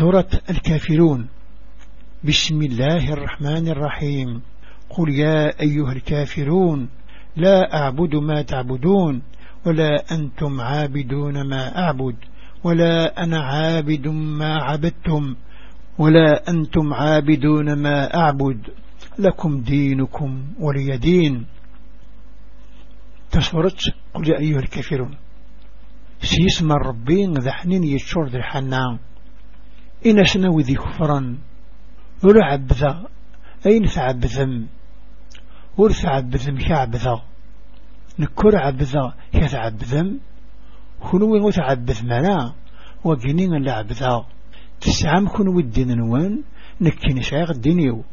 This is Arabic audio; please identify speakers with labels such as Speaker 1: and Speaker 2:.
Speaker 1: سورة الكافرون. بسم الله الرحمن الرحيم. قل يا أيها الكافرون لا أعبد ما تعبدون ولا أنتم عابدون ما أعبد ولا أنا عابد ما عبدتم ولا أنتم عابدون ما أعبد. لكم دينكم ولي دين. تصورت قل يا أيها الكافرون. سيسمى الربين ذا حنين يتشور ذا الحنان إن سنوي ذي كفرا ولا عبذا أين ثعبذم ور ثعبذم كعبذا نكر عبذا كثعبذم كنوي متعبذ منا وقنين اللعبذا تسعام كنوي الدين نوان؟ نكي نشايق الدينيو